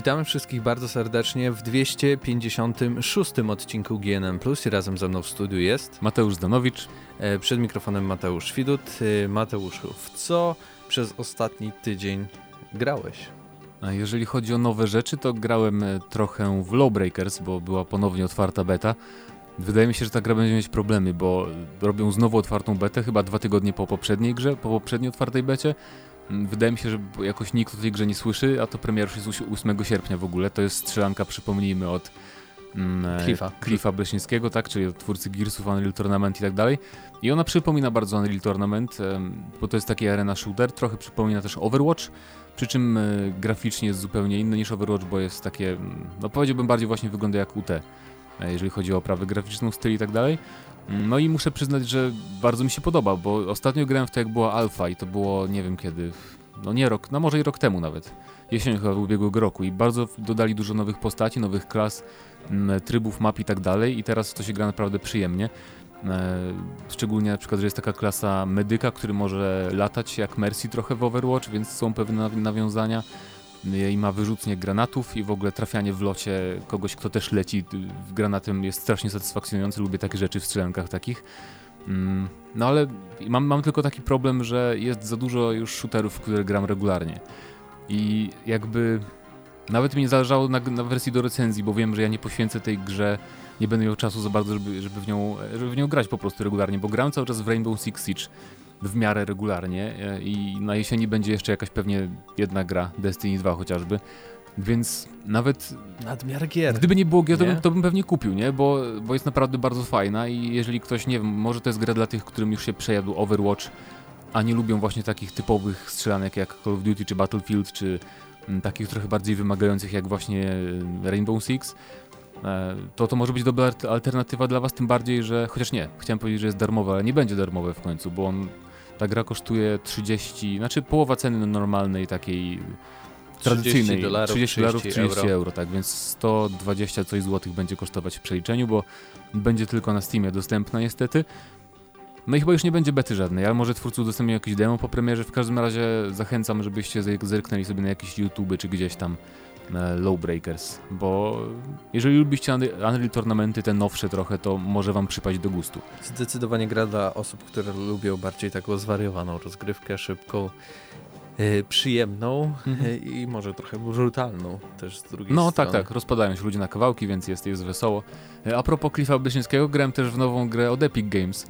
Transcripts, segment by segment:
Witamy wszystkich bardzo serdecznie w 256 odcinku GNM+. I razem ze mną w studiu jest Mateusz Zdanowicz. E, przed mikrofonem Mateusz Widut. E, Mateuszu, w co przez ostatni tydzień grałeś? A jeżeli chodzi o nowe rzeczy, to grałem e, trochę w Lawbreakers, bo była ponownie otwarta beta. Wydaje mi się, że ta gra będzie mieć problemy, bo robią znowu otwartą betę, chyba dwa tygodnie po poprzedniej grze, po poprzedniej otwartej becie. Wydaje mi się, że jakoś nikt o tej grze nie słyszy, a to premier już jest 8 sierpnia w ogóle. To jest strzelanka, przypomnijmy, od mm, Cliffa. Cliffa Bleśnickiego, tak, czyli od twórcy Gearsów, Unreal Tournament i tak dalej. I ona przypomina bardzo Unreal Tournament, bo to jest taki arena shooter, trochę przypomina też Overwatch, przy czym e, graficznie jest zupełnie inny niż Overwatch, bo jest takie, mm, no powiedziałbym bardziej właśnie wygląda jak UT, e, jeżeli chodzi o oprawę graficzną, styl i tak dalej. No i muszę przyznać, że bardzo mi się podoba, bo ostatnio grałem w to jak była alfa i to było nie wiem kiedy, no nie rok, no może i rok temu nawet, jesień chyba ubiegłego roku i bardzo dodali dużo nowych postaci, nowych klas, trybów, map i tak dalej i teraz to się gra naprawdę przyjemnie. E, szczególnie na przykład, że jest taka klasa medyka, który może latać jak Mercy trochę w Overwatch, więc są pewne nawiązania i ma wyrzutnie granatów i w ogóle trafianie w locie kogoś, kto też leci granatem jest strasznie satysfakcjonujące. Lubię takie rzeczy w strzelankach takich. Mm, no ale mam, mam tylko taki problem, że jest za dużo już shooterów, w które gram regularnie. I jakby nawet mi nie zależało na, na, wersji do recenzji, bo wiem, że ja nie poświęcę tej grze, nie będę miał czasu za bardzo, żeby, żeby, w, nią, żeby w nią grać po prostu regularnie, bo gram cały czas w Rainbow Six Siege w miarę regularnie e, i na jesieni będzie jeszcze jakaś pewnie jedna gra, Destiny 2 chociażby. Więc nawet. Nadmiar gier. Gdyby nie było gier, to, bym, to bym pewnie kupił, nie? Bo, bo jest naprawdę bardzo fajna i jeżeli ktoś, nie wiem, może to jest gra dla tych, którym już się przejadł Overwatch, a nie lubią właśnie takich typowych strzelanek jak Call of Duty czy Battlefield, czy m, mm, takich trochę bardziej wymagających jak właśnie e, Rainbow Six, e, to to może być dobra alternatywa dla was, tym bardziej, że chociaż nie, chciałem powiedzieć, że jest darmowe, ale nie będzie darmowe w końcu, bo on ta gra kosztuje 30, znaczy połowa ceny normalnej takiej tradycyjnej 30 dolarów, 30, 30, 30 euro. euro. tak, więc 120 coś złotych będzie kosztować w przeliczeniu, bo będzie tylko na Steamie dostępna niestety. No i chyba już nie będzie bety żadnej, ale może twórcy udostępnią jakieś demo po premierze. W każdym razie zachęcam, żebyście zerknęli sobie na jakieś YouTube czy gdzieś tam Lowbreakers, bo jeżeli lubicie Unreal Tournamenty, te nowsze trochę, to może wam przypaść do gustu. Zdecydowanie gra dla osób, które lubią bardziej taką zwariowaną rozgrywkę, szybką, yy, przyjemną yy, i może trochę brutalną też z drugiej no, strony. No tak, tak, rozpadają się ludzie na kawałki, więc jest, jest wesoło. A propos Cliffa Bleszyńskiego, grałem też w nową grę od Epic Games,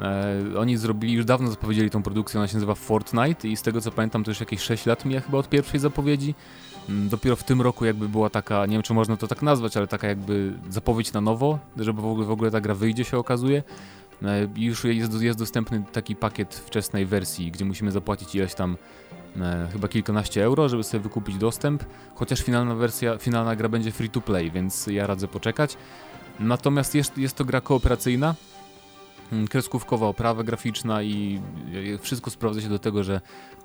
E, oni zrobili, już dawno zapowiedzieli tą produkcję, ona się nazywa Fortnite i z tego co pamiętam to już jakieś 6 lat mija chyba od pierwszej zapowiedzi. Mm, dopiero w tym roku jakby była taka, nie wiem czy można to tak nazwać, ale taka jakby zapowiedź na nowo, żeby w ogóle, w ogóle ta gra wyjdzie się okazuje. E, już jest, jest dostępny taki pakiet wczesnej wersji, gdzie musimy zapłacić ileś tam e, chyba kilkanaście euro, żeby sobie wykupić dostęp, chociaż finalna wersja, finalna gra będzie free to play, więc ja radzę poczekać. Natomiast jest, jest to gra kooperacyjna, Mm, kreskówkowa oprawa graficzna i wszystko sprowadza się do tego, że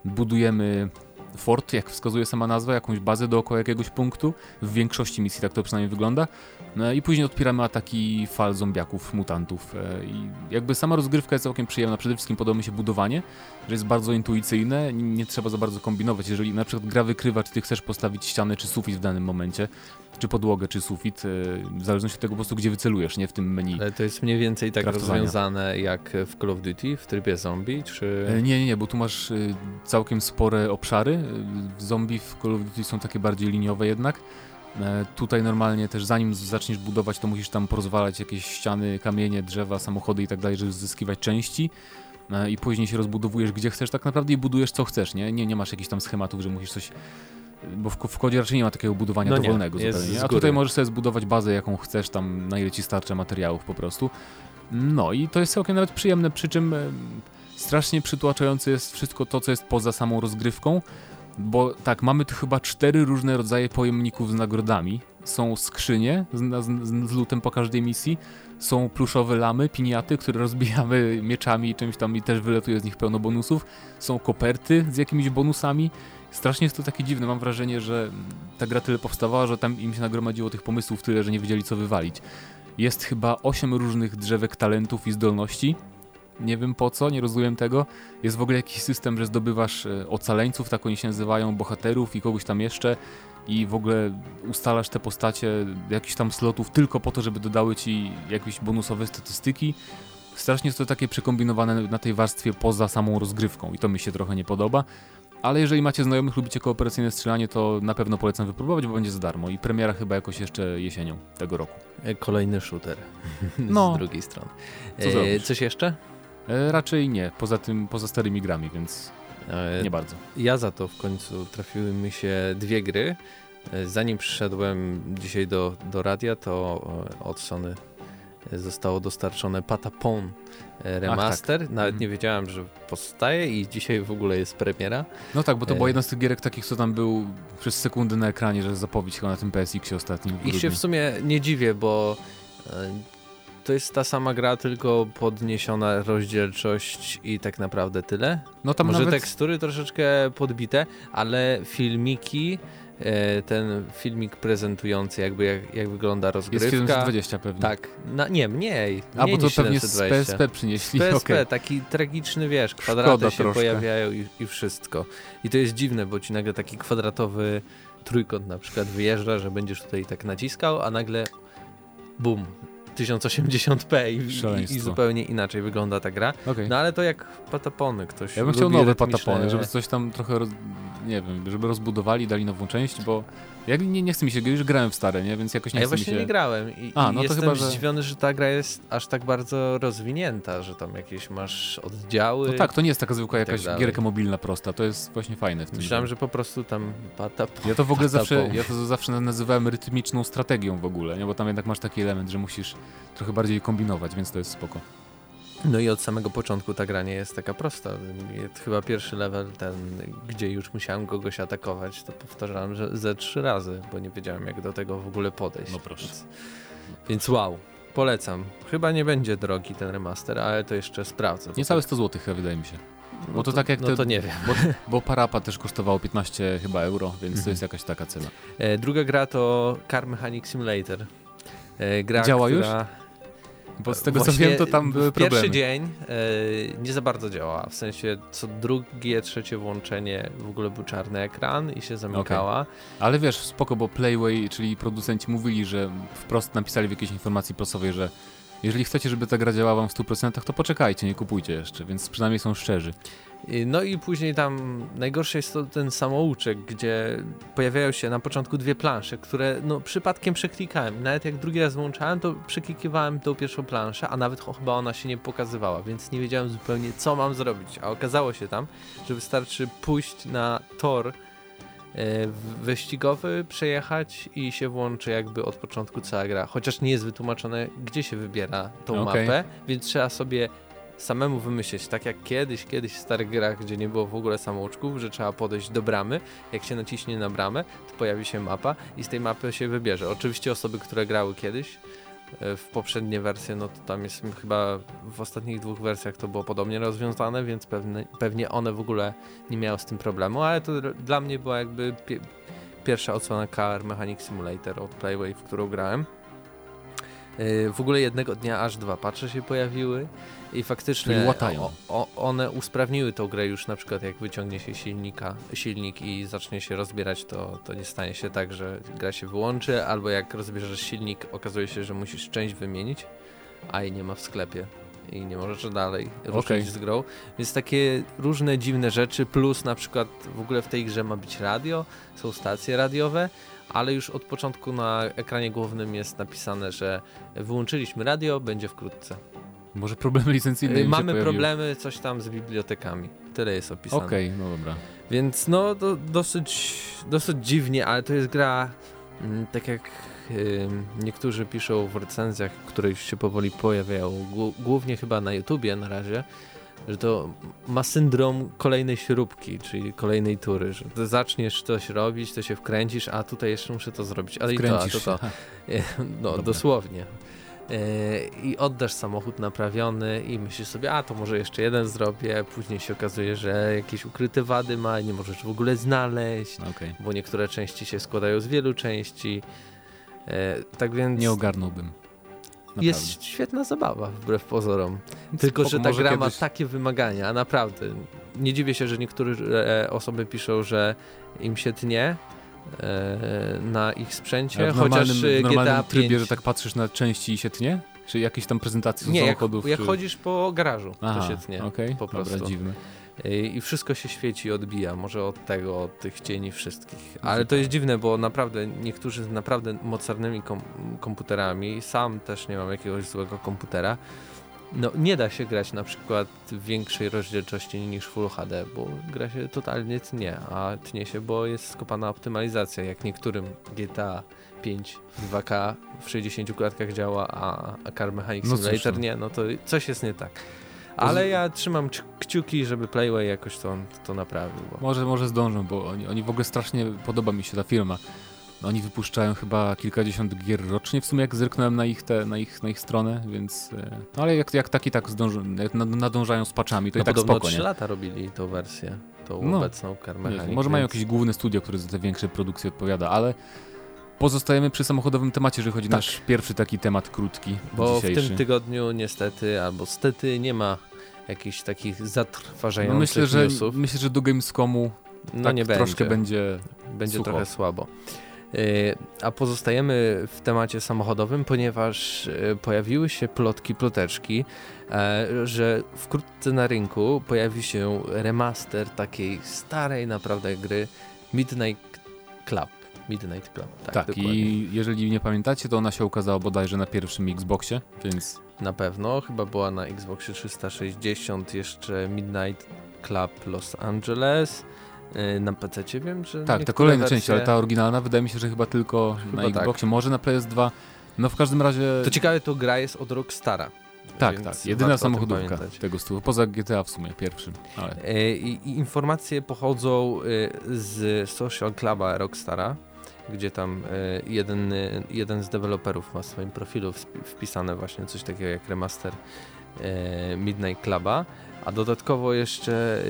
budujemy fort, jak wskazuje sama nazwa, jakąś bazę dookoła jakiegoś punktu. W większości misji tak to przynajmniej wygląda. No I później odpieramy ataki fal zombiaków, mutantów. E, I jakby sama rozgrywka jest całkiem przyjemna. Przede wszystkim podoba mi się budowanie, że jest bardzo intuicyjne, nie trzeba za bardzo kombinować. Jeżeli na przykład gra wykrywa, czy ty chcesz postawić ścianę czy sufit w danym momencie, czy podłogę, czy sufit, e, w zależności od tego po prostu, gdzie wycelujesz, nie w tym menu. Ale to jest mniej więcej tak rozwiązane jak w Call of Duty, w trybie zombie, czy... E, nie, nie, nie, bo tu masz całkiem spore obszary. Zombie w Call of Duty są takie bardziej liniowe jednak. Tutaj normalnie też zanim zaczniesz budować, to musisz tam porozwalać jakieś ściany, kamienie, drzewa, samochody i tak dalej, żeby zyskiwać części i później się rozbudowujesz gdzie chcesz tak naprawdę i budujesz co chcesz, nie? Nie, nie masz jakichś tam schematów, że musisz coś bo w, w kodzie raczej nie ma takiego budowania no dowolnego nie, zupełnie. A tutaj możesz sobie zbudować bazę, jaką chcesz, tam na ile ci starcza materiałów po prostu. No i to jest całkiem nawet przyjemne, przy czym strasznie przytłaczające jest wszystko to, co jest poza samą rozgrywką, bo tak, mamy tu chyba cztery różne rodzaje pojemników z nagrodami. Są skrzynie z, z, z lutem po każdej misji, są pluszowe lamy, piniaty, które rozbijamy mieczami i czymś tam i też wyletuje z nich pełno bonusów. Są koperty z jakimiś bonusami strasznie jest to takie dziwne. Mam wrażenie, że ta gra tyle powstawała, że tam im się nagromadziło tych pomysłów tyle, że nie wiedzieli co wywalić. Jest chyba 8 różnych drzewek talentów i zdolności. Nie wiem po co, nie rozumiem tego. Jest w ogóle jakiś system, że zdobywasz e, ocaleńców, tak oni się nazywają, bohaterów i kogoś tam jeszcze i w ogóle ustalasz te postacie jakichś tam slotów tylko po to, żeby dodały ci jakieś bonusowe statystyki. Strasznie jest to takie przekombinowane na tej warstwie poza samą rozgrywką i to mi się trochę nie podoba. Ale jeżeli macie znajomych, lubicie kooperacyjne strzelanie, to na pewno polecam wypróbować, bo będzie za darmo. I premiera chyba jakoś jeszcze jesienią tego roku. E, kolejny shooter no. z drugiej strony. Co e, coś jeszcze? E, raczej nie, poza tym, poza starymi grami, więc e, nie bardzo. Ja za to w końcu trafiły mi się dwie gry. E, zanim przyszedłem dzisiaj do, do radia, to od Sony zostało dostarczone Patapon remaster. Ach, tak. Nawet mhm. nie wiedziałem, że powstaje i dzisiaj w ogóle jest premiera. No tak, bo to była jedna z tych gierek takich, co tam był przez sekundy na ekranie, że zapowiedź chyba na tym PSX ostatnim. I się w sumie nie dziwię, bo to jest ta sama gra, tylko podniesiona rozdzielczość i tak naprawdę tyle. No tam Może nawet... tekstury troszeczkę podbite, ale filmiki E, ten filmik prezentujący jakby jak, jak wygląda rozgrywka. Jest 720 pewnie. Tak, na, nie, mniej. A bo to pewnie z PSP przynieśli. Z PSP, okay. taki tragiczny, wiesz, kwadraty Szkoda się troszkę. pojawiają i, i wszystko. I to jest dziwne, bo ci nagle taki kwadratowy trójkąt na przykład wyjeżdża, że będziesz tutaj tak naciskał, a nagle bum, 1080p i, i, zupełnie inaczej wygląda ta gra. Okay. No ale to jak patapony ktoś Ja bym chciał nowe patapony, żeby coś tam trochę nie wiem, żeby rozbudowali, dali nową część, bo ja nie, nie chcę mi się, już grałem w stare, nie? więc jakoś nie ja chcę właśnie się... nie grałem i, A, no i jestem chyba, że... zdziwiony, że ta gra jest aż tak bardzo rozwinięta, że tam jakieś masz oddziały. No tak, to nie jest taka zwykła tak jakaś tak gierka mobilna prosta, to jest właśnie fajne w tym. Myślałem, że po prostu tam patap... Ja to w ogóle zawsze, ja to zawsze nazywałem rytmiczną strategią w ogóle, nie? bo tam jednak masz taki element, że musisz trochę bardziej kombinować, więc to jest spoko. No i od samego początku ta gra nie jest taka prosta. Chyba pierwszy level, ten, gdzie już musiałem kogoś atakować, to powtarzałem że ze trzy razy, bo nie wiedziałem jak do tego w ogóle podejść. No proszę. Więc, więc wow, polecam. Chyba nie będzie drogi ten remaster, ale to jeszcze sprawdzę. Niecałe 100 zł wydaje mi się. Bo no to, to, tak jak no te, to nie wiem. Bo, bo, Parapa też kosztowało 15 chyba euro, więc to mhm. jest jakaś taka cena. E, druga gra to Car Mechanic Simulator. E, gra, Działa która... już? Bo z tego co wiem, to tam były problemy. Pierwszy dzień e, nie za bardzo działa. W sensie co drugie, trzecie włączenie w ogóle był czarny ekran i się zamykała. Okay. Ale wiesz, spoko, bo Playway, czyli producenci mówili, że wprost napisali w jakiejś informacji prasowej, że jeżeli chcecie, żeby ta gra działała w 100%, to poczekajcie, nie kupujcie jeszcze, więc przynajmniej są szczerzy. No i później tam najgorsze jest to ten samouczek, gdzie pojawiają się na początku dwie plansze, które no przypadkiem przeklikałem. Nawet jak drugi raz włączałem, to przeklikiwałem tą pierwszą planszę, a nawet chyba ona się nie pokazywała, więc nie wiedziałem zupełnie co mam zrobić. A okazało się tam, że wystarczy pójść na tor e, wyścigowy, przejechać i się włączy jakby od początku cała gra. Chociaż nie jest wytłumaczone, gdzie się wybiera tą okay. mapę, więc trzeba sobie samemu wymyślić, tak jak kiedyś, kiedyś w starych grach, gdzie nie było w ogóle samouczków, że trzeba podejść do bramy, jak się naciśnie na bramę, to pojawi się mapa i z tej mapy się wybierze. Oczywiście osoby, które grały kiedyś, e, w poprzednie wersje, no to tam jest chyba w ostatnich dwóch wersjach to było podobnie rozwiązane, więc pewne, pewnie one w ogóle nie miały z tym problemu, ale to dla mnie była jakby pie pierwsza odsłona Car Mechanic Simulator od Playway, w którą grałem. E, w ogóle jednego dnia aż dwa patche się pojawiły i faktycznie o, o, one usprawniły tą grę już na przykład jak wyciągnie się silnika, silnik i zacznie się rozbierać, to, to nie stanie się tak, że gra się wyłączy, albo jak rozbierzesz silnik, okazuje się, że musisz część wymienić, a jej nie ma w sklepie i nie możesz dalej ruszyć okay. z grą. Więc takie różne dziwne rzeczy, plus na przykład w ogóle w tej grze ma być radio, są stacje radiowe, ale już od początku na ekranie głównym jest napisane, że wyłączyliśmy radio, będzie wkrótce. Może problemy licencyjne Mamy problemy coś tam z bibliotekami. Tyle jest opisane. Okej, okay, no dobra. Więc no to dosyć, dosyć dziwnie, ale to jest gra mm, tak jak y, niektórzy piszą w recenzjach, które już się powoli pojawiają, głównie chyba na YouTubie na razie, że to ma syndrom kolejnej śrubki, czyli kolejnej tury, że zaczniesz coś robić, to się wkręcisz, a tutaj jeszcze muszę to zrobić, ale Wkręcisz i to, a to to. No, Dobra. dosłownie. E, i oddasz samochód naprawiony i myślisz sobie, a to może jeszcze jeden zrobię, później się okazuje, że jakieś ukryte wady ma, nie możesz w ogóle znaleźć, okay. bo niektóre części się składają z wielu części. E, tak więc... Nie ogarnąłbym. Naprawdę. jest świetna zabawa, wbrew pozorom. Tylko, że ta gra ma kiedyś- takie wymagania, naprawdę. Nie dziwię się, że niektóre e, osoby piszą, że im się tnie e, na ich sprzęcie, w chociaż e, w normalnym trybie, 5... że tak patrzysz na części i się tnie? Czy jakieś tam prezentacje Nie, jak, samochodów? jak czy... chodzisz po garażu, Aha, to się tnie. okej, po dobra, prostu. dziwne. Y, I wszystko się świeci, odbija. Może od tego, od tych cieni wszystkich. Ale to jest dziwne, bo naprawdę niektórzy z naprawdę mocarnymi kom komputerami, sam też nie mam jakiegoś złego komputera, no nie da się grać na przykład w większej rozdzielczości niż Full HD, bo gra się totalnie tnie, a tnie się, bo jest skopana optymalizacja, jak niektórym GTA 5 w 2K w 60 klatkach działa, a, a Car Mechanic No Simulator no. nie, no to coś jest nie tak. Ale ja trzymam kciuki, żeby Playway jakoś to, to naprawił. Bo... Może, może zdążą, bo oni, oni w ogóle strasznie podoba mi się ta firma. Oni wypuszczają chyba kilkadziesiąt gier rocznie, w sumie jak zerknąłem na ich, te, na ich, na ich stronę, więc... e, No ale jak, jak taki tak zdążą, jak nad- nadążają z patchami, to No i tak spoko, 3 nie? lata robili tą wersję, tą No. obecną Car Nie, Mechanic. Może mają więc- jakieś główne studio, które za te większe produkcje odpowiada, ale pozostajemy przy samochodowym temacie, jeżeli chodzi Tak. nasz pierwszy taki temat krótki Bo dzisiejszy. w tym tygodniu niestety, albo stety nie ma jakichś takich no zatrważających myślę, że, newsów. myślę, że do Gamescomu No tak nie troszkę będzie. będzie... sucho. trochę słabo. Yy, A pozostajemy w temacie samochodowym, ponieważ yy, pojawiły się plotki, ploteczki, e, że wkrótce na rynku pojawi się remaster takiej starej naprawdę gry Midnight Club. Midnight Club, tak, Tak, i jeżeli nie pamiętacie, to ona się ukazała bodajże na pierwszym Xboxie, więc Na pewno, chyba była na Xboxie 360, jeszcze Midnight Club Los Angeles. Yy, Na PC wiem, że. tak, ta kolejna wersje... część, ale ta oryginalna wydaje mi się, że chyba tylko Chyba na tak. Xboxie, może na PS2. No w każdym razie... To ciekawe, to gra jest od Rockstara. tak, tak, jedyna samochodówka tego stylu, poza GTA w sumie pierwszym, ale... E, I, informacje pochodzą e, z Social Cluba Rockstara, gdzie tam e, jeden, jeden z deweloperów ma w swoim profilu wpisane właśnie coś takiego jak remaster e, Midnight Cluba, a dodatkowo jeszcze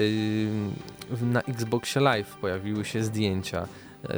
na Xboxie Live pojawiły się zdjęcia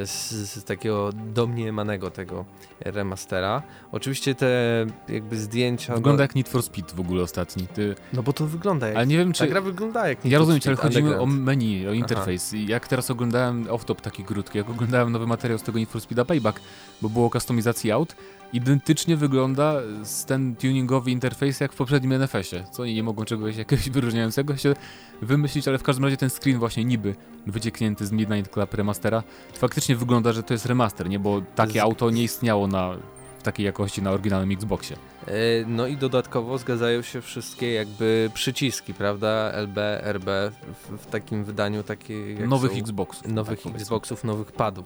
z, z takiego domniemanego tego remastera. Oczywiście te jakby zdjęcia... Wygląda jak Need for Speed w ogóle ostatni. Ty... No bo to wygląda jak... Ale nie wiem, Ta czy... gra wygląda jak Need Ja rozumiem, ale Speed chodzi mi o menu, o interfejs. Jak teraz oglądałem off-top taki krótki, jak oglądałem nowy materiał z tego Need for Speeda Payback, bo było kustomizacji aut, identycznie wygląda z ten tuningowy interfejs jak w poprzednim NFS-ie. Co nie mogą czegoś jakiegoś wyróżniającego się wymyślić, ale w każdym razie ten screen właśnie niby wycieknięty z Midnight Club remastera faktycznie wygląda, że to jest remaster, nie? Bo takie Z- auto nie istniało na w takiej jakości na oryginalnym Xboxie. E, No i dodatkowo zgadzają się wszystkie jakby przyciski, prawda? LB, RB w, w takim wydaniu takie Nowych Xboxów. nowych tak. Xboxów, nowych padów,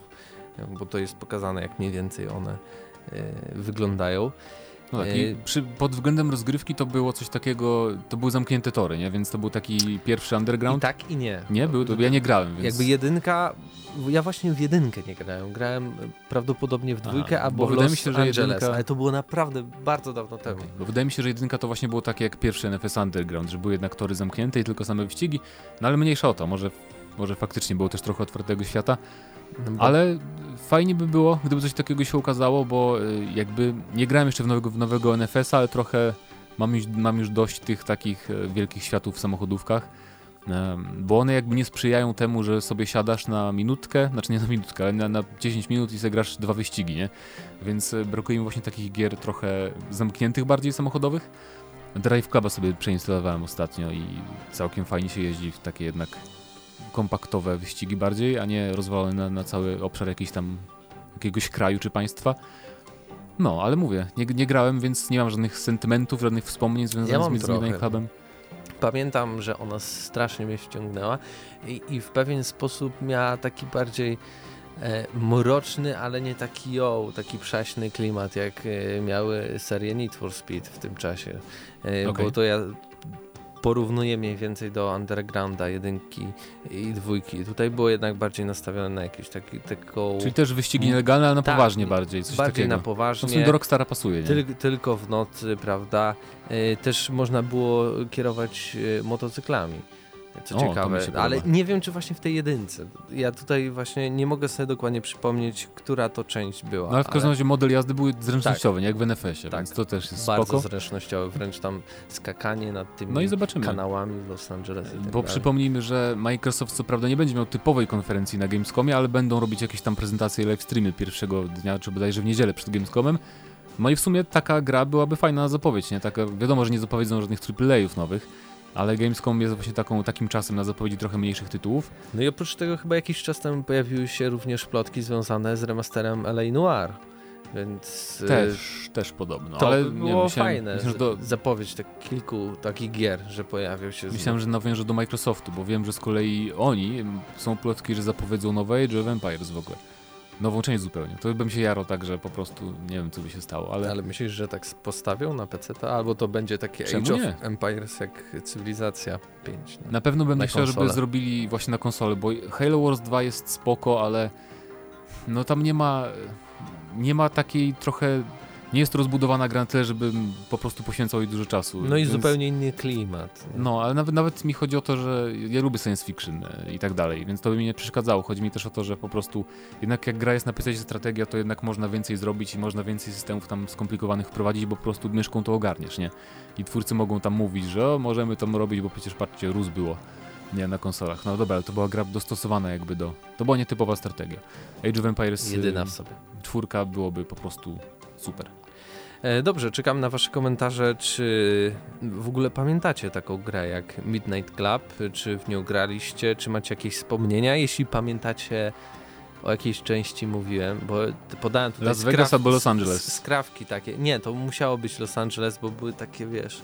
bo to jest pokazane jak mniej więcej one e, wyglądają. No tak, E, i przy, pod względem rozgrywki to było coś takiego, to były zamknięte tory, nie? Więc to był taki pierwszy I underground. tak i nie. Nie, był, to ja nie grałem, więc... Jakby jedynka, ja właśnie w jedynkę nie grałem, grałem prawdopodobnie w Aha, dwójkę albo bo w wydaje Los mi się, że Angeles, jedynka- ale to było naprawdę bardzo dawno temu. Okej, Bo wydaje mi się, że jedynka to właśnie było takie jak pierwszy NFS Underground, że były jednak tory zamknięte i tylko same wyścigi, no ale mniejsza o to, może, może faktycznie było też trochę otwartego świata, bo- ale fajnie by było, gdyby coś takiego się ukazało, bo y, jakby nie grałem jeszcze w nowego, w nowego NFS-a, ale trochę mam już, mam już dość tych takich e, wielkich światów w samochodówkach, bo one jakby nie sprzyjają temu, że sobie siadasz na minutkę, znaczy nie na minutkę, ale na, na 10 minut i zagrasz dwa wyścigi, nie? Więc e, brakuje mi właśnie takich gier trochę zamkniętych bardziej samochodowych. Drive Cluba sobie przeinstalowałem ostatnio i całkiem fajnie się jeździ w takie jednak kompaktowe wyścigi bardziej, a nie rozwalone na, na cały obszar jakiś tam jakiegoś kraju czy państwa. No, ale mówię, nie, nie grałem, więc nie mam żadnych sentymentów, żadnych wspomnień związanych mam z Midnight. Clubem. Pamiętam, że ona strasznie mnie wciągnęła i, i w pewien sposób miała taki bardziej e, mroczny, ale nie taki ją, taki przaśny klimat, jak e, miały serie Need for Speed w tym czasie. E, Okej. Bo to ja porównuję mniej więcej do Undergrounda jedynki i dwójki. Tutaj było jednak bardziej nastawione na jakieś taki, taką... Czyli też wyścigi nielegalne, ale na Tak, poważnie bardziej, coś bardziej takiego. na To w sumie poważnie. do Rockstara pasuje, nie? Tyl, tylko w nocy, prawda? E, Też można było kierować e, motocyklami. Co o, ciekawe, ale nie wiem, czy właśnie w tej jedynce. Ja tutaj właśnie nie mogę sobie dokładnie przypomnieć, która to część była. No ale w każdym razie model jazdy były zręcznościowe, tak. nie jak w NFS-ie, tak. więc to też jest Bardzo spoko. zręcznościowe, wręcz tam skakanie nad tymi no i zobaczymy. kanałami w Los Angeles. Tak Bo dalej. przypomnijmy, że Microsoft co prawda nie będzie miał typowej konferencji na Gamescomie, ale będą robić jakieś tam prezentacje live streamy pierwszego dnia, czy bodajże w niedzielę przed Gamescomem. No i w sumie taka gra byłaby fajna na zapowiedź, nie? Taka, wiadomo, że nie zapowiedzą żadnych AAA-ów nowych, ale Gamescom jest właśnie taką, takim czasem na zapowiedzi trochę mniejszych tytułów. No i oprócz tego chyba jakiś czas temu pojawiły się również plotki związane z remasterem LA Noir. Więc y, też, też podobno. To ale by było nie, myślałem, fajne, myślałem, do... zapowiedź tak kilku takich gier, że pojawią się. Myślałem, że nawiążę do Microsoftu, bo wiem, że z kolei oni są plotki, że zapowiedzą nowe Age of Empires w ogóle. Nową część zupełnie. To bym się jarał tak, że po prostu nie wiem, co by się stało, ale... Ale myślisz, że tak postawią na PC, albo to będzie takie Czemu Age nie? of Empires jak Cywilizacja 5? Na pewno bym chciał, żeby zrobili właśnie na konsolę, bo Halo Wars 2 jest spoko, ale no tam nie ma nie ma takiej trochę nie jest to rozbudowana gra na tyle, żebym po prostu poświęcał jej dużo czasu. No i zupełnie inny klimat. Nie? No, ale nawet, nawet mi chodzi o to, że ja lubię science fiction e, i tak dalej, więc to by mi nie przeszkadzało. Chodzi mi też o to, że po prostu jednak jak gra jest napisać strategia, to jednak można więcej zrobić i można więcej systemów tam skomplikowanych wprowadzić, bo po prostu myszką to ogarniesz, nie? I twórcy mogą tam mówić, że o, możemy to robić, bo przecież patrzcie, Rus było. Nie, na konsolach. No dobra, ale to była gra dostosowana jakby do... To była nietypowa strategia. Age of Empires... Jedyna w sobie. Czwórka byłoby po prostu super. E, dobrze, czekam na Wasze komentarze. Czy w ogóle pamiętacie taką grę jak Midnight Club? Czy w nią graliście? Czy macie jakieś wspomnienia? Jeśli pamiętacie, o jakiejś części mówiłem, bo podałem tutaj Las Vegas albo Los Angeles. Skrawki takie. Nie, to musiało być Los Angeles, bo były takie, wiesz,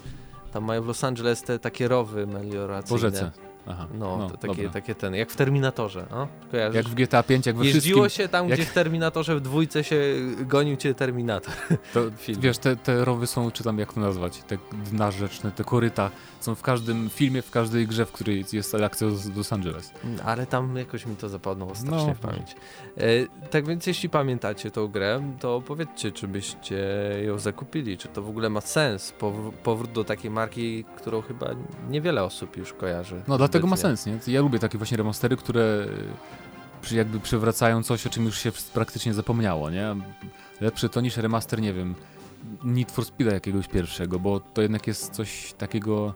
tam mają w Los Angeles te takie rowy melioracyjne. Po rzece. Aha, no, no takie, takie ten, jak w Terminatorze, no? Kojarzysz? Jak w GTA 5, jak we Jeździło się tam, jak... gdzie w Terminatorze w dwójce się gonił cię Terminator. To, wiesz, te, te rowy są, czy tam jak to nazwać, te dna rzeczne, te koryta, są w każdym filmie, w każdej grze, w której jest akcja z Los Angeles. Mm, ale tam jakoś mi to zapadło strasznie no, w pamięć. E, tak więc jeśli pamiętacie tą grę, to powiedzcie, czy byście ją zakupili, czy to w ogóle ma sens, powrót do takiej marki, którą chyba niewiele osób już kojarzy. No dlatego ma sens, nie? Ja lubię takie właśnie remastery, które jakby przywracają coś, o czym już się praktycznie zapomniało, nie? Lepszy to niż remaster, nie wiem, Need for Speed'a jakiegoś pierwszego, bo to jednak jest coś takiego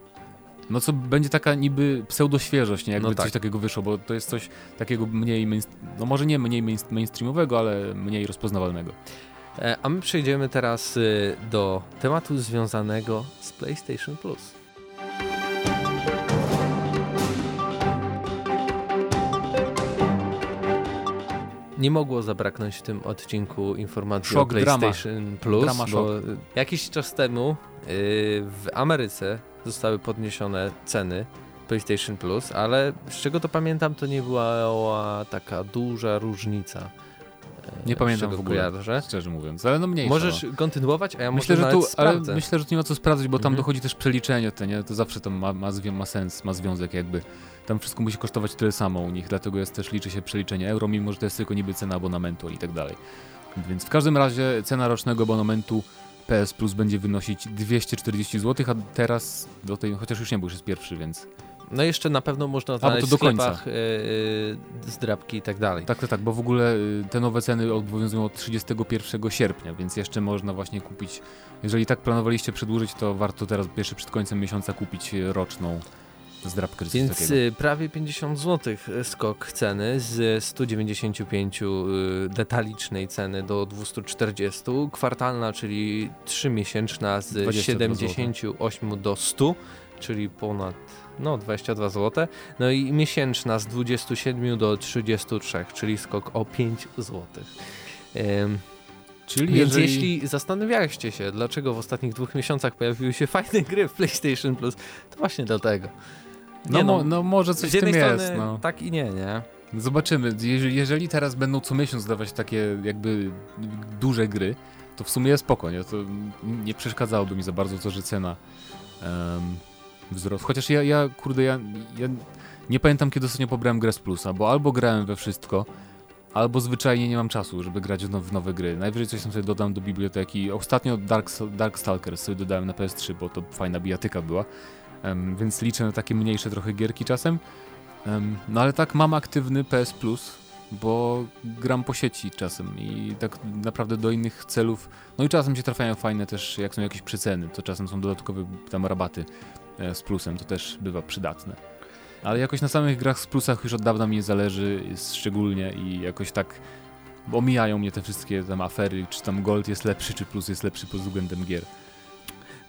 no co będzie taka niby pseudoświeżość, nie? Jakby no tak. coś takiego wyszło, bo to jest coś takiego mniej, no może nie mniej mainstreamowego, ale mniej rozpoznawalnego. E, a my przejdziemy teraz y, do tematu związanego z PlayStation Plus. Nie mogło zabraknąć w tym odcinku informacji Shock, o PlayStation drama. Plus, drama bo jakiś czas temu yy, w Ameryce zostały podniesione ceny PlayStation Plus, ale z czego to pamiętam, to nie była taka duża różnica. Nie pamiętam w ogóle, kojarzę. szczerze mówiąc, ale no mniej. Możesz no. kontynuować, a ja myślę, że tu, ale myślę, że tu nie ma co sprawdzić, bo tam mhm. dochodzi też przeliczenie, to, nie? to zawsze to ma, ma, ma sens, ma związek jakby. Tam wszystko musi kosztować tyle samo u nich, dlatego jest też liczy się przeliczenie euro, mimo że to jest tylko niby cena abonamentu i tak dalej. Więc w każdym razie cena rocznego abonamentu PS Plus będzie wynosić 240 zł, a teraz do tej, chociaż już nie był, już jest pierwszy, więc no jeszcze na pewno można znaleźć do w sklepach yy, zdrabki i tak dalej. Tak, tak, tak, bo w ogóle y, te nowe ceny obowiązują od 31 sierpnia, więc jeszcze można właśnie kupić, jeżeli tak planowaliście przedłużyć, to warto teraz jeszcze przed końcem miesiąca kupić roczną zdrabkę. Więc takiego. prawie 50 zł skok ceny z 195 detalicznej ceny do 240, kwartalna, czyli 3 miesięczna z 78 zł. do 100, czyli ponad no 22 zł, no i miesięczna z 27 do 33, czyli skok o 5 zł. Ym, Czyli Więc jeżeli... jeśli zastanawialiście się, dlaczego w ostatnich dwóch miesiącach pojawiły się fajne gry w PlayStation Plus, to właśnie dlatego. No, no, no, może coś z jednej tym jest. No. Tak i nie, nie? Zobaczymy. Jeżeli, jeżeli teraz będą co miesiąc dawać takie jakby duże gry, to w sumie jest spoko, nie? To nie przeszkadzałoby mi za bardzo to, że cena um, wzrost. Chociaż ja, ja kurde, ja, ja nie pamiętam kiedy ostatnio pobrałem grę z plusa, bo albo grałem we wszystko, albo zwyczajnie nie mam czasu, żeby grać w, w nowe gry. Najwyżej coś tam sobie dodam do biblioteki. Ostatnio Dark, Dark Stalker sobie dodałem na PS3, bo to fajna bijatyka była. um, więc liczę na takie mniejsze trochę gierki czasem. Um, no ale tak, mam aktywny PS Plus, bo gram po sieci czasem i tak naprawdę do innych celów. No i czasem się trafiają fajne też, jak są jakieś przeceny, to czasem są dodatkowe tam rabaty z plusem, to też bywa przydatne. Ale jakoś na samych grach z plusach już od dawna mi nie zależy, szczególnie i jakoś tak omijają mnie te wszystkie tam afery, czy tam gold jest lepszy, czy plus jest lepszy pod względem gier.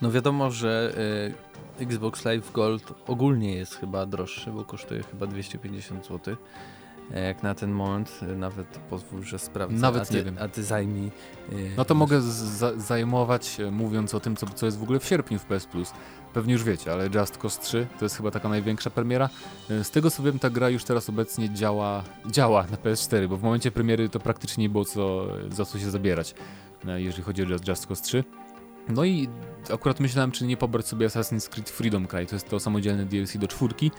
No wiadomo, że y, Xbox Live Gold ogólnie jest chyba droższy, bo kosztuje chyba 250 zł. E, jak na ten moment, e, nawet pozwól, że sprawdzę. Nawet a ty, nie wiem. A ty zajmij. Y, no to mogę zajmować, mówiąc o tym, co, co jest w ogóle w sierpniu w PS Plus. Pewnie już wiecie, ale Just Cause 3 to jest chyba taka największa premiera. Z tego co wiem, ta gra już teraz obecnie działa, działa na PS4, bo w momencie premiery to praktycznie nie było co, za co się zabierać, jeżeli chodzi o Just Cause 3. No i akurat myślałem, czy nie pobrać sobie Assassin's Creed Freedom Cry, to jest to samodzielne DLC do czwórki,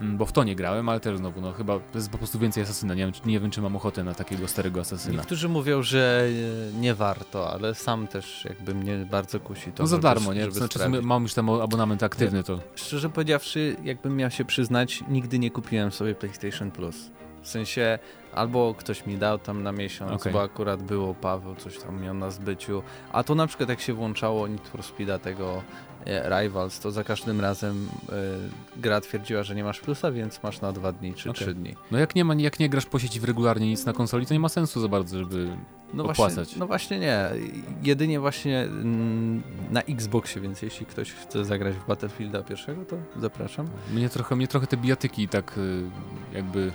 bo w to nie grałem, ale też znowu, no chyba jest po prostu więcej Asasyna, nie wiem, nie wiem czy mam ochotę na takiego starego Asasyna. Niektórzy mówią, że e, nie warto, ale sam też jakby mnie bardzo kusi to. No za darmo, nie? Znaczy mam już tam abonament aktywny, to... Szczerze powiedziawszy, jakbym miał się przyznać, nigdy nie kupiłem sobie PlayStation Plus. W sensie albo ktoś mi dał tam na miesiąc, okay. bo akurat było Paweł, coś tam miał na zbyciu. A to na przykład jak się włączało Need for Speeda tego e, Rivals, to za każdym razem y, gra twierdziła, że nie masz plusa, więc masz na dwa dni czy okay. trzy dni. No jak nie, ma, jak nie grasz po sieci regularnie nic na konsoli, to nie ma sensu za bardzo, żeby no opłacać. Właśnie, no właśnie nie. Jedynie właśnie mm, na Xboxie, więc jeśli ktoś chce zagrać w Battlefielda pierwszego, to zapraszam. Mnie trochę, mnie trochę te bijatyki tak y, jakby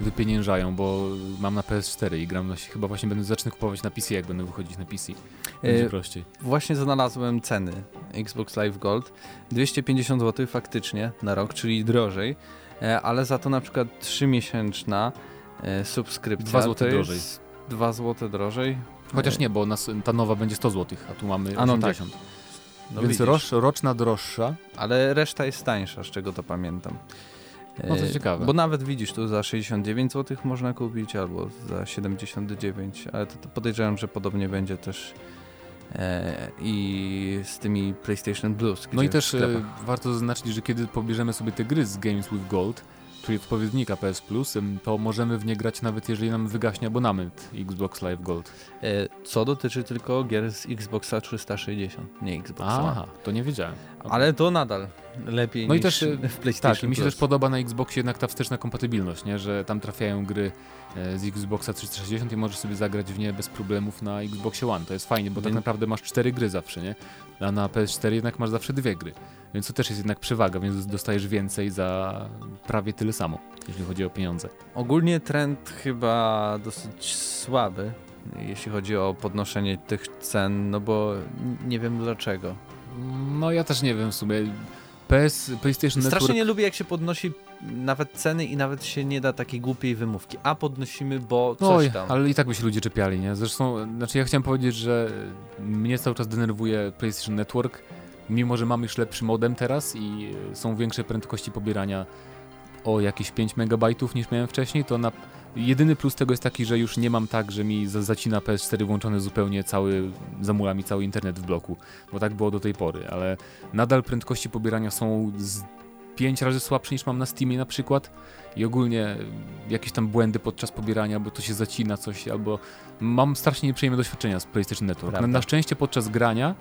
wypieniężają, bo mam na PS4 i gram na, chyba właśnie będę zacznę kupować na PC, jak będę wychodzić na PC. Będzie e, prościej. Właśnie znalazłem ceny Xbox Live Gold. 250 zł faktycznie na rok, czyli drożej, e, ale za to na przykład 3-miesięczna e, subskrypcja 2 zł drożej. 2 zł drożej. Chociaż nie, bo nas, ta nowa będzie 100 zł, a tu mamy 80. A no tak. No Więc roczna droższa. Ale reszta jest tańsza, z czego to pamiętam. No to ciekawe. Bo nawet widzisz, tu za 69 zł można kupić, albo za 79, ale to, to podejrzewam, że podobnie będzie też e, i z tymi PlayStation Plus. No i też e, warto zaznaczyć, że kiedy pobierzemy sobie te gry z Games with Gold, czyli odpowiednika PS Plus, to możemy w nie grać nawet jeżeli nam wygaśnie abonament Xbox Live Gold. E, co dotyczy tylko gier z Xboxa 360, nie Xbox Aha, to nie wiedziałem. Okay. Ale to nadal lepiej no niż i też, e, w PlayStation Tak, i mi się też podoba na Xboxie jednak ta wsteczna kompatybilność, nie? że tam trafiają gry e, z Xboxa 360 i możesz sobie zagrać w nie bez problemów na Xboxie One. To jest fajnie, bo tak naprawdę masz cztery gry zawsze, nie? A na PS4 jednak masz zawsze dwie gry. Więc to też jest jednak przewaga, więc dostajesz więcej za prawie tyle samo, jeśli chodzi o pieniądze. Ogólnie trend chyba dosyć słaby, jeśli chodzi o podnoszenie tych cen, no bo nie wiem dlaczego. No ja też nie wiem w sumie. PS, PlayStation Strasznie Network... nie lubię jak się podnosi nawet ceny i nawet się nie da takiej głupiej wymówki. A podnosimy, bo coś Oj, tam. ale i tak by się ludzie czepiali, nie? Zresztą, znaczy ja chciałem powiedzieć, że mnie cały czas denerwuje PlayStation Network, mimo że mam już lepszy modem teraz i są większe prędkości pobierania o jakieś 5 MB niż miałem wcześniej, to na Jedyny plus tego jest taki, że już nie mam tak, że mi zacina PS4 włączony zupełnie cały, zamula mi cały internet w bloku, bo tak było do tej pory, ale nadal prędkości pobierania są z 5 razy słabsze niż mam na Steamie na przykład i ogólnie jakieś tam błędy podczas pobierania, bo to się zacina coś, albo mam strasznie nieprzyjemne doświadczenia z PlayStation Network. Na, na szczęście podczas grania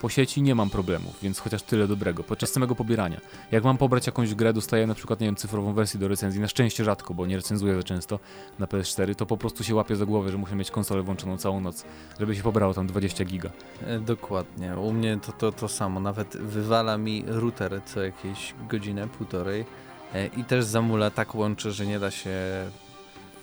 po sieci nie mam problemów, więc chociaż tyle dobrego. Podczas samego pobierania. Jak mam pobrać jakąś grę, dostaję na przykład, nie wiem, cyfrową wersję do recenzji, na szczęście rzadko, bo nie recenzuję za często na PS4, to po prostu się łapię za głowę, że muszę mieć konsolę włączoną całą noc, żeby się pobrało tam 20 giga. E, dokładnie. U mnie to, to, to samo. Nawet wywala mi router co jakieś godzinę, półtorej e, i też zamula tak łączy, że nie da się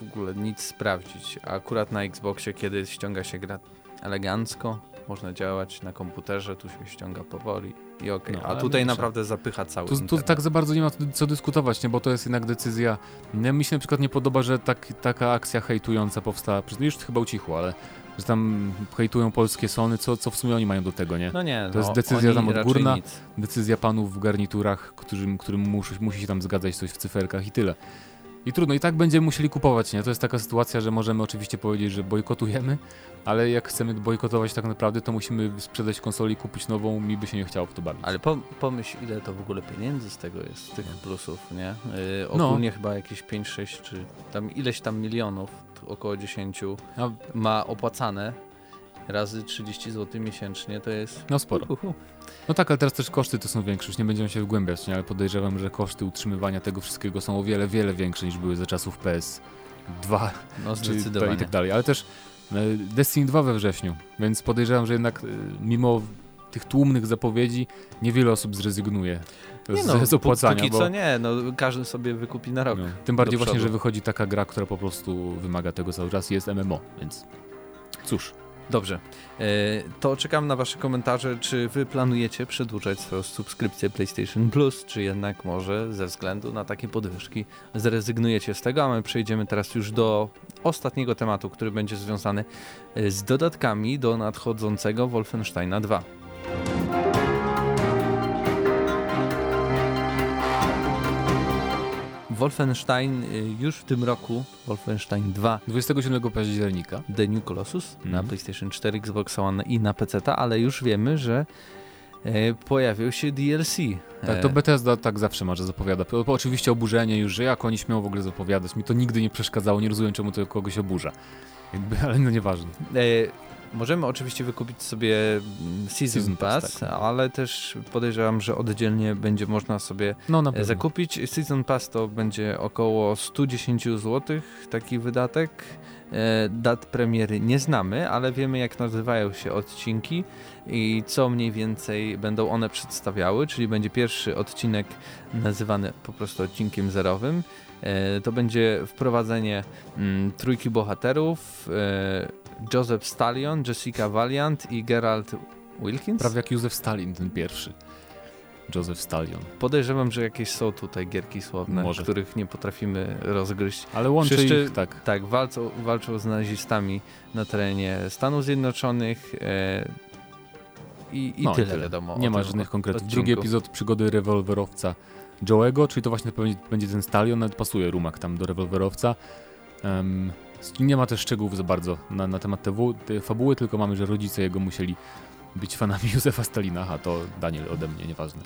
w ogóle nic sprawdzić. A akurat na Xboxie, kiedy ściąga się gra elegancko, można działać na komputerze, tu się ściąga powoli i okej. Okay. No, A tutaj naprawdę zapycha cały tu, tu tak za bardzo nie ma co dyskutować, nie? bo to jest jednak decyzja. Nie, mi się na przykład nie podoba, że tak, taka akcja hejtująca powstała. Już chyba ucichło, ale że tam hejtują polskie Sony, co, co w sumie oni mają do tego, nie? No nie, To no, jest decyzja tam odgórna, decyzja panów w garniturach, którym, którym musi się tam zgadzać coś w cyferkach i tyle. I trudno, i tak będziemy musieli kupować, nie? To jest taka sytuacja, że możemy oczywiście powiedzieć, że bojkotujemy, ale jak chcemy bojkotować tak naprawdę, to musimy sprzedać konsolę i kupić nową, mi by się nie chciało w to bawić. Ale pomyśl, ile to w ogóle pieniędzy z tego jest, z tych plusów, nie? Yy, ogólnie no. chyba jakieś 5-6 czy tam ileś tam milionów, około 10 A... ma opłacane razy 30 zł miesięcznie, to jest... No sporo. No tak, ale teraz też koszty to są większe, już nie będziemy się wgłębiać, nie? ale podejrzewam, że koszty utrzymywania tego wszystkiego są o wiele, wiele większe niż były za czasów PS2 no, czy i tak dalej, ale też e, Destiny 2 we wrześniu, więc podejrzewam, że jednak e, mimo tych tłumnych zapowiedzi niewiele osób zrezygnuje nie no, z opłacania. Póki bo... co nie, no, każdy sobie wykupi na rok. No, tym bardziej właśnie, że wychodzi taka gra, która po prostu wymaga tego cały czas jest MMO, więc cóż. Dobrze. E, to czekam na Wasze komentarze. Czy Wy planujecie przedłużać swoją subskrypcję PlayStation Plus, czy jednak może ze względu na takie podwyżki zrezygnujecie z tego? A my przejdziemy teraz już do ostatniego tematu, który będzie związany e, z dodatkami do nadchodzącego Wolfensteina 2. Wolfenstein y, już w tym roku, Wolfenstein 2. 27 października. The New Colossus mm. na mhm. PlayStation 4, Xbox One i na PC, ale już wiemy, że e, pojawił się DLC. Tak, to e, Bethesda tak zawsze może zapowiada. oczywiście oburzenie już, że jak oni śmią w ogóle zapowiadać. Mi to nigdy nie przeszkadzało, nie rozumiem czemu to kogoś oburza. Jakby, ale no nieważne. E, Możemy oczywiście wykupić sobie mm, Season, Season Pass, Pass tak. ale też podejrzewam, że oddzielnie będzie można sobie no, zakupić. Season Pass to będzie około 110 zł taki wydatek. E, dat premiery nie znamy, ale wiemy jak nazywają się odcinki i co mniej więcej będą one przedstawiały, czyli będzie pierwszy odcinek nazywany po prostu odcinkiem zerowym. E, to będzie wprowadzenie mm, trójki bohaterów, e, Joseph Stallion, Jessica Valiant i Geralt Wilkins? Prawie jak Józef Stalin, ten pierwszy. Joseph Stallion. Podejrzewam, że jakieś są tutaj gierki słowne, Może. których nie potrafimy rozgryźć. Ale łączy Wszyscy, ich, tak. Tak, walczą, walczą z nazistami na terenie Stanów Zjednoczonych e, i, i no, tyle, tyle wiadomo. Nie ma żadnych konkretów. Drugi epizod przygody rewolwerowca Joe'ego, czyli to właśnie będzie ten Stallion, nawet pasuje rumak tam do rewolwerowca. Um, nie ma też szczegółów za bardzo na, na temat tej, tej fabuły, tylko mamy, że rodzice jego musieli być fanami Józefa Stalina, a to Daniel ode mnie, nieważne.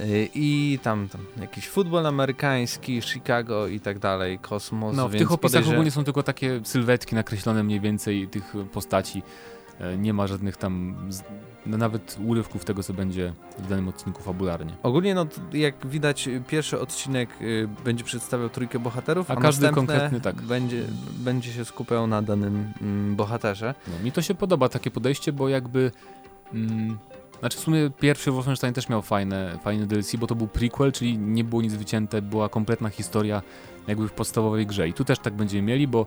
Y, I tam, tam jakiś futbol amerykański, Chicago i tak dalej, kosmos. No, w tych opisach podejrze... ogólnie są tylko takie sylwetki nakreślone mniej więcej tych postaci. E, nie ma żadnych tam no nawet urywków tego, co będzie w danym odcinku fabularnie. Ogólnie, no jak widać, pierwszy odcinek y, będzie przedstawiał trójkę bohaterów, a, a każdy konkretny tak. Będzie, będzie się skupiał na danym mm, bohaterze. No, mi to się podoba, takie podejście, bo jakby... Mm, znaczy w sumie pierwszy Wolfenstein też miał fajne, fajne DLC, bo to był prequel, czyli nie było nic wycięte, była kompletna historia jakby w podstawowej grze. I tu też tak będziemy mieli, bo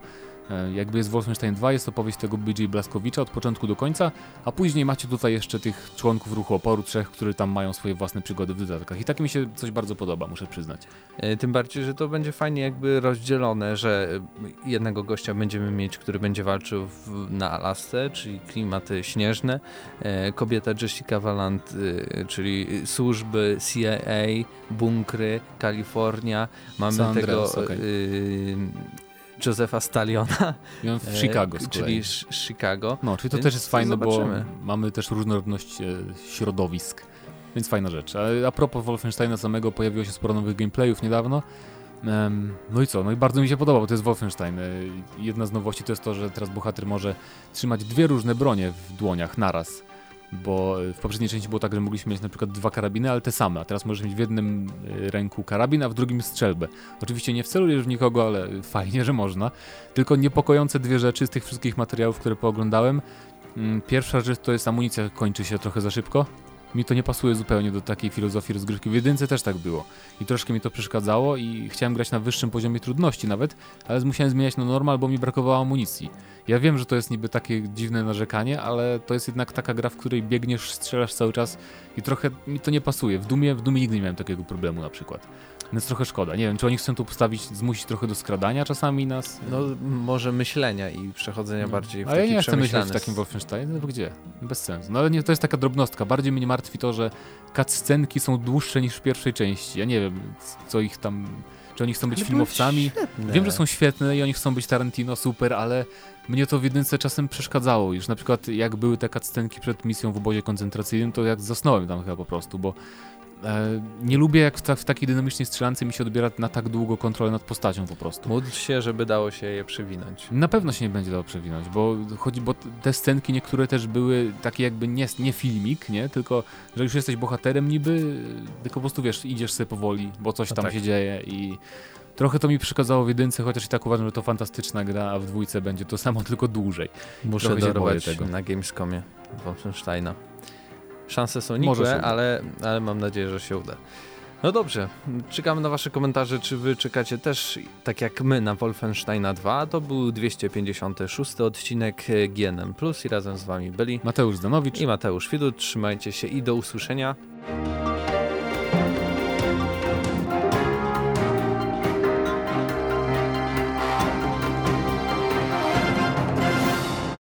E, jakby jest Wolfenstein 2, jest opowieść tego BJ Blaskowicza od początku do końca, a później macie tutaj jeszcze tych członków ruchu oporu, trzech, którzy tam mają swoje własne przygody w dodatkach. I tak mi się coś bardzo podoba, muszę przyznać. E, tym bardziej, że to będzie fajnie jakby rozdzielone, że jednego gościa będziemy mieć, który będzie walczył w, na Alasce, czyli klimaty śnieżne, e, kobieta Jessica Valant, czyli służby CIA, bunkry, Kalifornia, mamy San tego... Okay. Josefa Staliona. I on w Chicago z Czyli Chicago. No, czyli to też jest fajne, bo mamy też różnorodność e, środowisk. Więc fajna rzecz. A, a propos Wolfensteina samego, pojawiło się sporo nowych gameplayów niedawno. No i co? No i bardzo mi się podoba, bo to jest Wolfenstein. E, jedna z nowości to jest to, że teraz bohater może trzymać dwie różne bronie w dłoniach naraz bo w poprzedniej części było tak, że mogliśmy mieć na przykład dwa karabiny, ale te same, a teraz możesz mieć w jednym e, ręku karabin, a w drugim strzelbę. Oczywiście nie wcelujesz w nikogo, ale fajnie, że można. Tylko niepokojące dwie rzeczy z tych wszystkich materiałów, które pooglądałem. Mm, pierwsza rzecz to jest amunicja kończy się trochę za szybko, mi to nie pasuje zupełnie do takiej filozofii rozgrywki. W jedynce też tak było. I troszkę mi to przeszkadzało i chciałem grać na wyższym poziomie trudności nawet, ale musiałem zmieniać na normal, bo mi brakowało amunicji. Ja wiem, że to jest niby takie dziwne narzekanie, ale to jest jednak taka gra, w której biegniesz, strzelasz cały czas i trochę mi to nie pasuje. W Dumie, w Dumie nigdy nie miałem takiego problemu na przykład. Więc trochę szkoda. Nie wiem, czy oni chcą tu postawić, zmusić trochę do skradania czasami nas? No może myślenia i przechodzenia no. bardziej w A ja nie chcę myśleć w takim Wolfenstein, no gdzie? Bez sensu. No ale nie, to jest taka drobnostka. Bardziej mnie martwi to, że cutscenki są dłuższe niż w pierwszej części. Ja nie wiem, co ich tam Czy oni chcą być filmowcami? Wiem, że są świetne i oni chcą być Tarantino, super, ale mnie to w jedynce czasem przeszkadzało już. Na przykład jak były te cutscenki przed misją w obozie koncentracyjnym, to jak zasnąłem tam chyba po prostu, bo nie lubię jak w, ta, w takiej dynamicznej strzelance mi się odbiera na tak długo kontrolę nad postacią po prostu. Módl się, żeby dało się je przewinąć. Na pewno się nie będzie dało przewinąć, bo chodzi, bo te scenki niektóre też były takie jakby nie, nie filmik, nie? Tylko, że już jesteś bohaterem niby, tylko po prostu wiesz, idziesz sobie powoli, bo coś No tam tak. się dzieje i trochę to mi przeszkadzało w jedynce, chociaż i tak uważam, że to fantastyczna gra, a w dwójce będzie to samo, tylko dłużej. Muszę Trochę dorwać tego. na Gamescomie Wolfensteina. Szanse są nikłe, ale, ale mam nadzieję, że się uda. No dobrze, czekamy na wasze komentarze, czy wy czekacie też, tak jak my, na Wolfensteina 2. To był 256 odcinek e, GNM+, i razem z wami byli Mateusz Zdanowicz. i Mateusz Widut. Trzymajcie się i do usłyszenia.